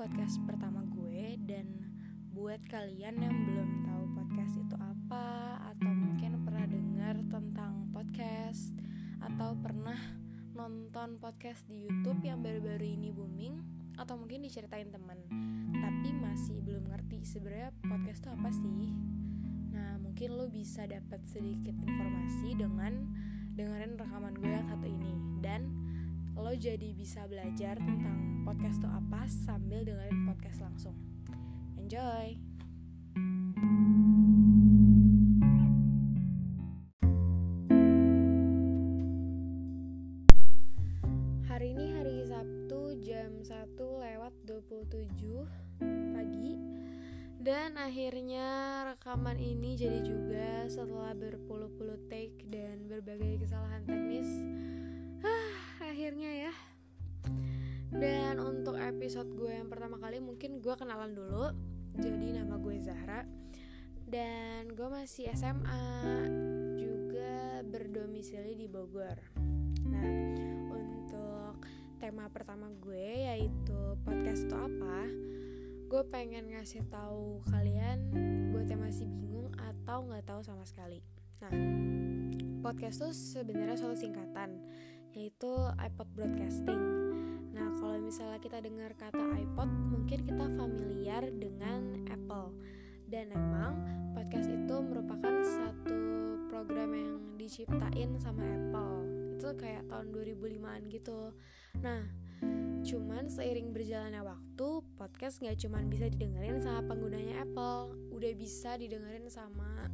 podcast pertama gue dan buat kalian yang belum tahu podcast itu apa atau mungkin pernah dengar tentang podcast atau pernah nonton podcast di YouTube yang baru-baru ini booming atau mungkin diceritain teman tapi masih belum ngerti sebenarnya podcast itu apa sih. Nah, mungkin lo bisa dapat sedikit informasi dengan dengerin rekaman gue yang satu ini dan lo jadi bisa belajar tentang podcast itu apa sambil dengerin podcast langsung. Enjoy! Hari ini hari Sabtu jam 1 lewat 27 pagi Dan akhirnya rekaman ini jadi juga setelah berpuluh-puluh take dan berbagai kesalahan teknis episode gue yang pertama kali mungkin gue kenalan dulu. Jadi nama gue Zahra. Dan gue masih SMA Juga berdomisili di Bogor. Nah untuk tema pertama gue yaitu podcast itu apa? Gue pengen ngasih tahu kalian buat yang masih bingung atau nggak tahu sama sekali. Nah podcast itu sebenarnya suatu singkatan yaitu iPod Broadcasting nah kalau misalnya kita dengar kata iPod mungkin kita familiar dengan Apple. Dan emang podcast itu merupakan satu program yang diciptain sama Apple. Itu kayak tahun 2005an gitu. Nah cuman seiring berjalannya waktu podcast nggak cuman bisa didengerin sama penggunanya Apple. Udah bisa didengerin sama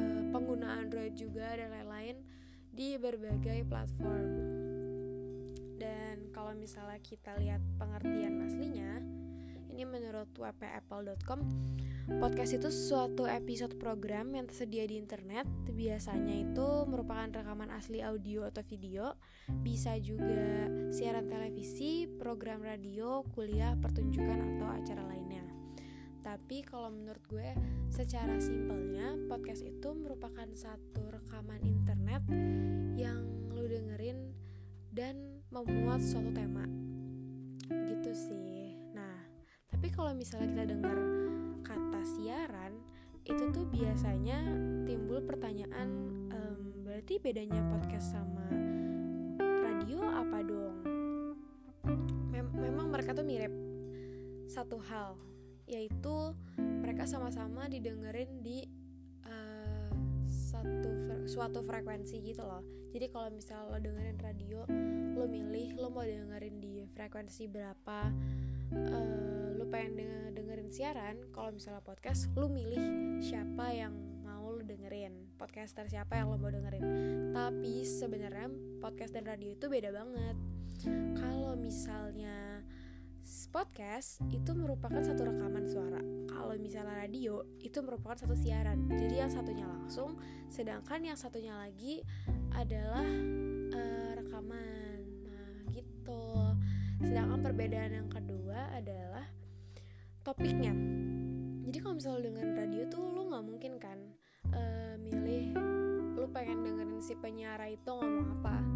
uh, pengguna Android juga dan lain-lain di berbagai platform kalau misalnya kita lihat pengertian aslinya ini menurut wpapple.com Podcast itu suatu episode program yang tersedia di internet. Biasanya itu merupakan rekaman asli audio atau video. Bisa juga siaran televisi, program radio, kuliah, pertunjukan, atau acara lainnya. Tapi kalau menurut gue secara simpelnya podcast itu merupakan satu rekaman internet Yang lu dengerin dan memuat suatu tema. Gitu sih. Tapi kalau misalnya kita dengar kata siaran itu tuh biasanya timbul pertanyaan um, berarti bedanya podcast sama radio apa dong? Mem memang mereka tuh mirip satu hal yaitu mereka sama-sama didengerin di uh, satu fre suatu frekuensi gitu loh jadi kalau misalnya lo dengerin radio lo milih lo mau dengerin di frekuensi berapa uh, lu pengen denger, dengerin siaran kalau misalnya podcast lu milih siapa yang mau lu dengerin. Podcaster siapa yang lo mau dengerin. Tapi sebenarnya podcast dan radio itu beda banget. Kalau misalnya podcast itu merupakan satu rekaman suara. Kalau misalnya radio itu merupakan satu siaran. Jadi yang satunya langsung sedangkan yang satunya lagi adalah uh, rekaman. Nah gitu. Sedangkan perbedaan yang kedua adalah topiknya. Jadi kalau misalnya dengan radio tuh lu nggak mungkin kan uh, milih lu pengen dengerin si penyiar itu ngomong apa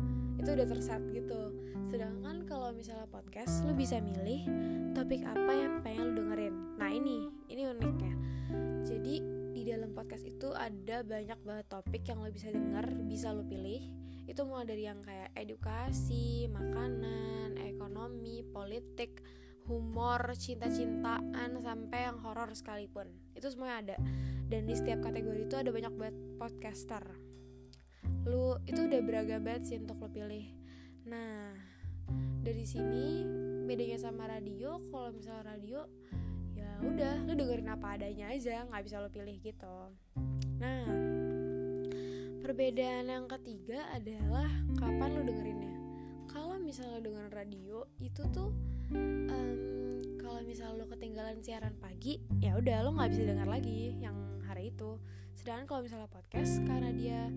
itu udah terset gitu sedangkan kalau misalnya podcast lu bisa milih topik apa yang pengen lu dengerin nah ini ini uniknya jadi di dalam podcast itu ada banyak banget topik yang lo bisa denger bisa lo pilih itu mulai dari yang kayak edukasi makanan ekonomi politik humor, cinta-cintaan sampai yang horor sekalipun. Itu semuanya ada. Dan di setiap kategori itu ada banyak banget podcaster. Udah beragam banget sih untuk lo pilih. Nah, dari sini bedanya sama radio, kalau misalnya radio ya udah lu dengerin apa adanya aja, nggak bisa lo pilih gitu. Nah, perbedaan yang ketiga adalah kapan lu dengerinnya. Kalau misalnya dengerin radio itu tuh um, kalau misal lo ketinggalan siaran pagi ya udah lo nggak bisa dengar lagi yang hari itu sedangkan kalau misalnya podcast karena dia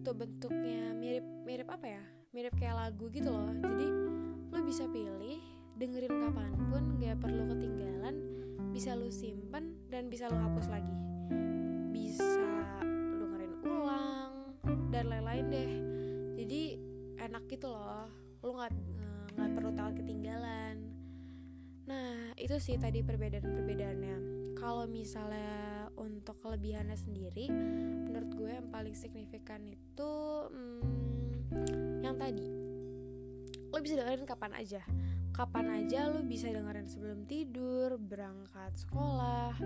tuh bentuknya mirip mirip apa ya? Mirip kayak lagu gitu loh. Jadi lo bisa pilih dengerin kapan pun nggak perlu ketinggalan bisa lo simpen dan bisa lo hapus lagi. Bisa lo dengerin ulang dan lain-lain deh. Jadi enak gitu loh. Lo nggak nggak perlu tahu ketinggalan. Nah, itu sih tadi perbedaan-perbedaannya. Kalau misalnya untuk kelebihannya sendiri menurut gue yang paling signifikan itu hmm, yang tadi. Lo bisa dengerin kapan aja. Kapan aja lo bisa dengerin sebelum tidur berangkat sekolah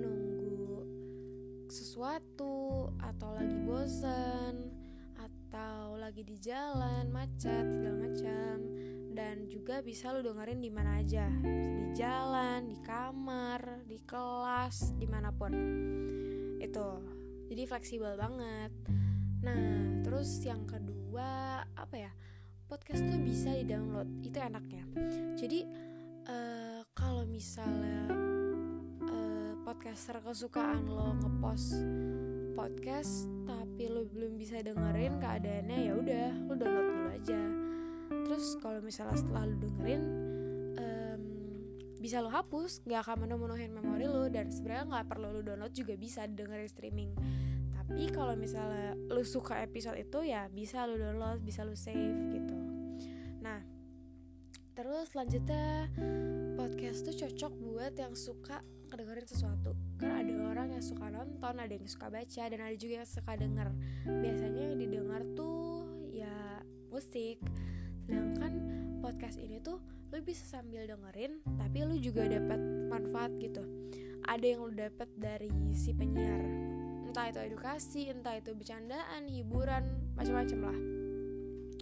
nunggu sesuatu atau lagi bosen atau lagi di jalan macet segala macam dan juga bisa lu dengerin di mana aja. Di jalan di kamar di kelas di mana pun. Itu. Jadi fleksibel banget. Nah terus yang kedua apa ya? Podcast tuh bisa di download itu enaknya. Jadi uh, kalau misalnya uh, podcaster kesukaan lo ngepost podcast tapi lo belum bisa dengerin keadaannya ya udah lo aja terus kalau misalnya setelah lu dengerin um, bisa lo hapus nggak akan menuh-menuhin memori lo dan sebenarnya nggak perlu lo download juga bisa dengerin streaming. Tapi kalau misalnya lo suka episode itu ya bisa lo download bisa lo save gitu. Nah terus selanjutnya podcast tuh cocok buat yang suka kedengerin sesuatu. Karena ada orang yang suka nonton ada yang suka baca dan ada juga yang suka denger. Biasanya yang didengar tuh ya musik sedangkan podcast ini tuh lu bisa sambil dengerin tapi lu juga dapat manfaat gitu. Ada yang lu dapat dari si penyiar. Entah itu edukasi entah itu bercandaan hiburan macam-macam lah.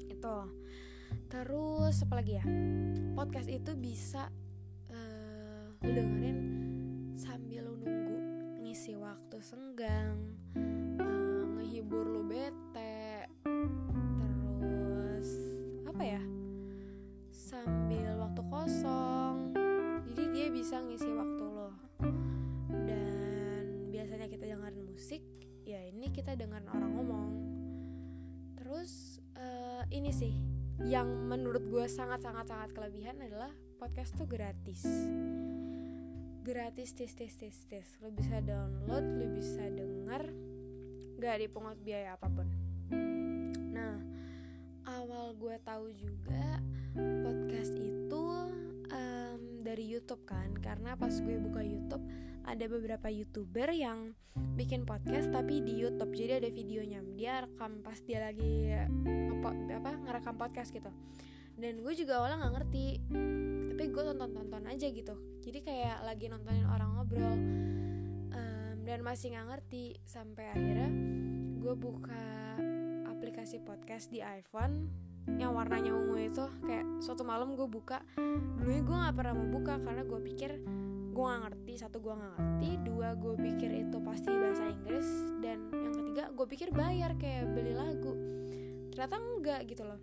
Itu terus apa lagi ya? Podcast itu bisa uh, lu dengerin sambil lu nunggu ngisi waktu senggang uh, ngehibur lu bete kosong. Jadi dia bisa ngisi waktu lo. Dan biasanya kita dengerin musik ya ini kita dengerin orang ngomong. Terus uh, ini sih yang menurut gue sangat sangat sangat kelebihan adalah podcast tuh gratis. Gratis tis tis tis tis. Lo bisa download lo bisa denger gak dipungut biaya apa pun. Nah awal gue tahu juga podcast itu um, dari YouTube kan. Karena pas gue buka YouTube ada beberapa youtuber yang bikin podcast tapi di YouTube. Jadi ada videonya. Dia rekam pas dia lagi apa ngerekam podcast gitu. Dan gue juga awalnya nggak ngerti. Tapi gue tonton tonton aja gitu. Jadi kayak lagi nontonin orang ngobrol. Um, dan masih nggak ngerti. Sampai akhirnya gue buka aplikasi podcast di iPhone yang warnanya ungu itu kayak suatu malam gue buka dulunya gue nggak pernah mau buka karena gue pikir gue nggak ngerti. Satu gue nggak ngerti. Dua gue pikir itu pasti bahasa Inggris. Dan yang ketiga gue pikir bayar kayak beli lagu. Ternyata enggak gitu loh.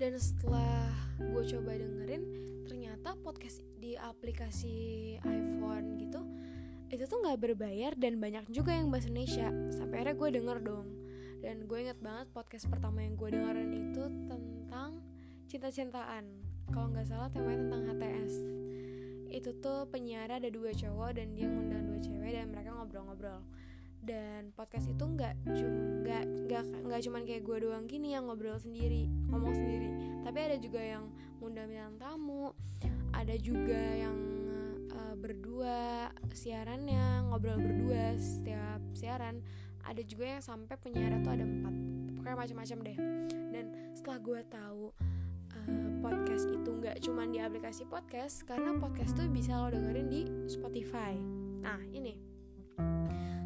Dan setelah gue coba dengerin ternyata podcast di aplikasi iPhone gitu itu tuh nggak berbayar dan banyak juga yang bahasa Indonesia. Sampai akhirnya gue denger dong. Dan gue inget banget podcast pertama yang gue dengerin itu tentang cinta-cintaan. Kalau nggak salah temanya tentang HTS itu tuh penyiar ada dua cowok dan dia ngundang dua cewek dan mereka ngobrol-ngobrol. Dan podcast itu nggak cuma nggak nggak cuman kayak gue doang gini yang ngobrol sendiri ngomong sendiri. Tapi ada juga yang ngundang bintang tamu ada juga yang uh, berdua siarannya ngobrol berdua setiap siaran ada juga yang sampai penyiar tuh ada empat pokoknya macam-macam deh. Dan setelah gue tahu uh, podcast itu nggak cuma di aplikasi podcast karena podcast tuh bisa lo dengerin di Spotify. Nah ini.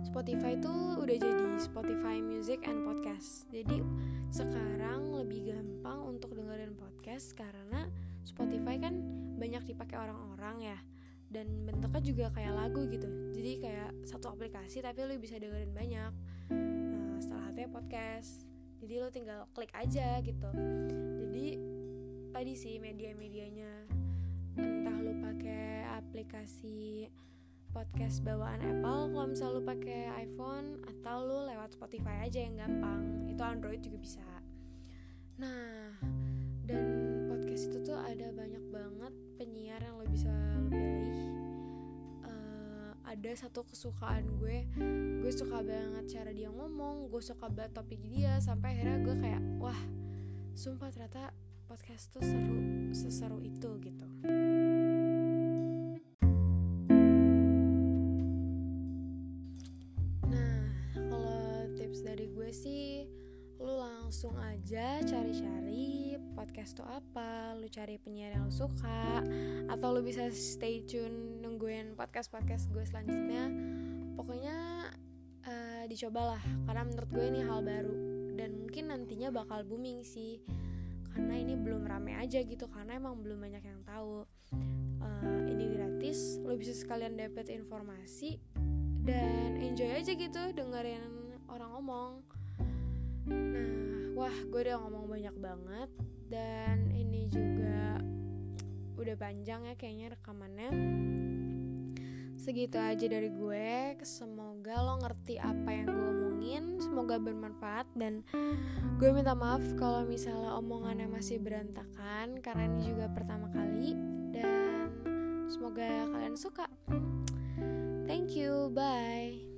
Spotify tuh udah jadi Spotify Music and Podcast. Jadi sekarang lebih gampang untuk dengerin podcast karena Spotify kan banyak dipakai orang-orang ya dan bentuknya juga kayak lagu gitu. Jadi kayak satu aplikasi tapi lo bisa dengerin banyak. Nah, salah satunya podcast. Jadi lo tinggal klik aja gitu. Jadi tadi sih media-medianya. Entah lo pakai aplikasi podcast bawaan Apple kalau misal lo pakai iPhone atau lo lewat Spotify aja yang gampang. Itu Android juga bisa. Nah dan podcast itu tuh ada banyak banget ada satu kesukaan gue. Gue suka banget cara dia ngomong gue suka banget topik dia sampai akhirnya gue kayak wah sumpah ternyata podcast tuh seru seseru itu gitu. Nah kalau tips dari gue sih lu langsung aja cari-cari podcast tuh apa? Lu cari penyiar yang lu suka atau lu bisa stay tune nungguin podcast-podcast gue selanjutnya. Pokoknya uh, dicobalah karena menurut gue ini hal baru dan mungkin nantinya bakal booming sih. Karena ini belum rame aja gitu karena emang belum banyak yang tahu. Uh, ini gratis lo bisa sekalian dapet informasi dan enjoy aja gitu dengerin orang ngomong nah wah gue udah ngomong banyak banget dan ini juga udah panjang ya kayaknya rekamannya. Segitu aja dari gue semoga lo ngerti apa yang gue omongin semoga bermanfaat dan gue minta maaf kalau misalnya omongannya masih berantakan karena ini juga pertama kali dan semoga kalian suka. Thank you bye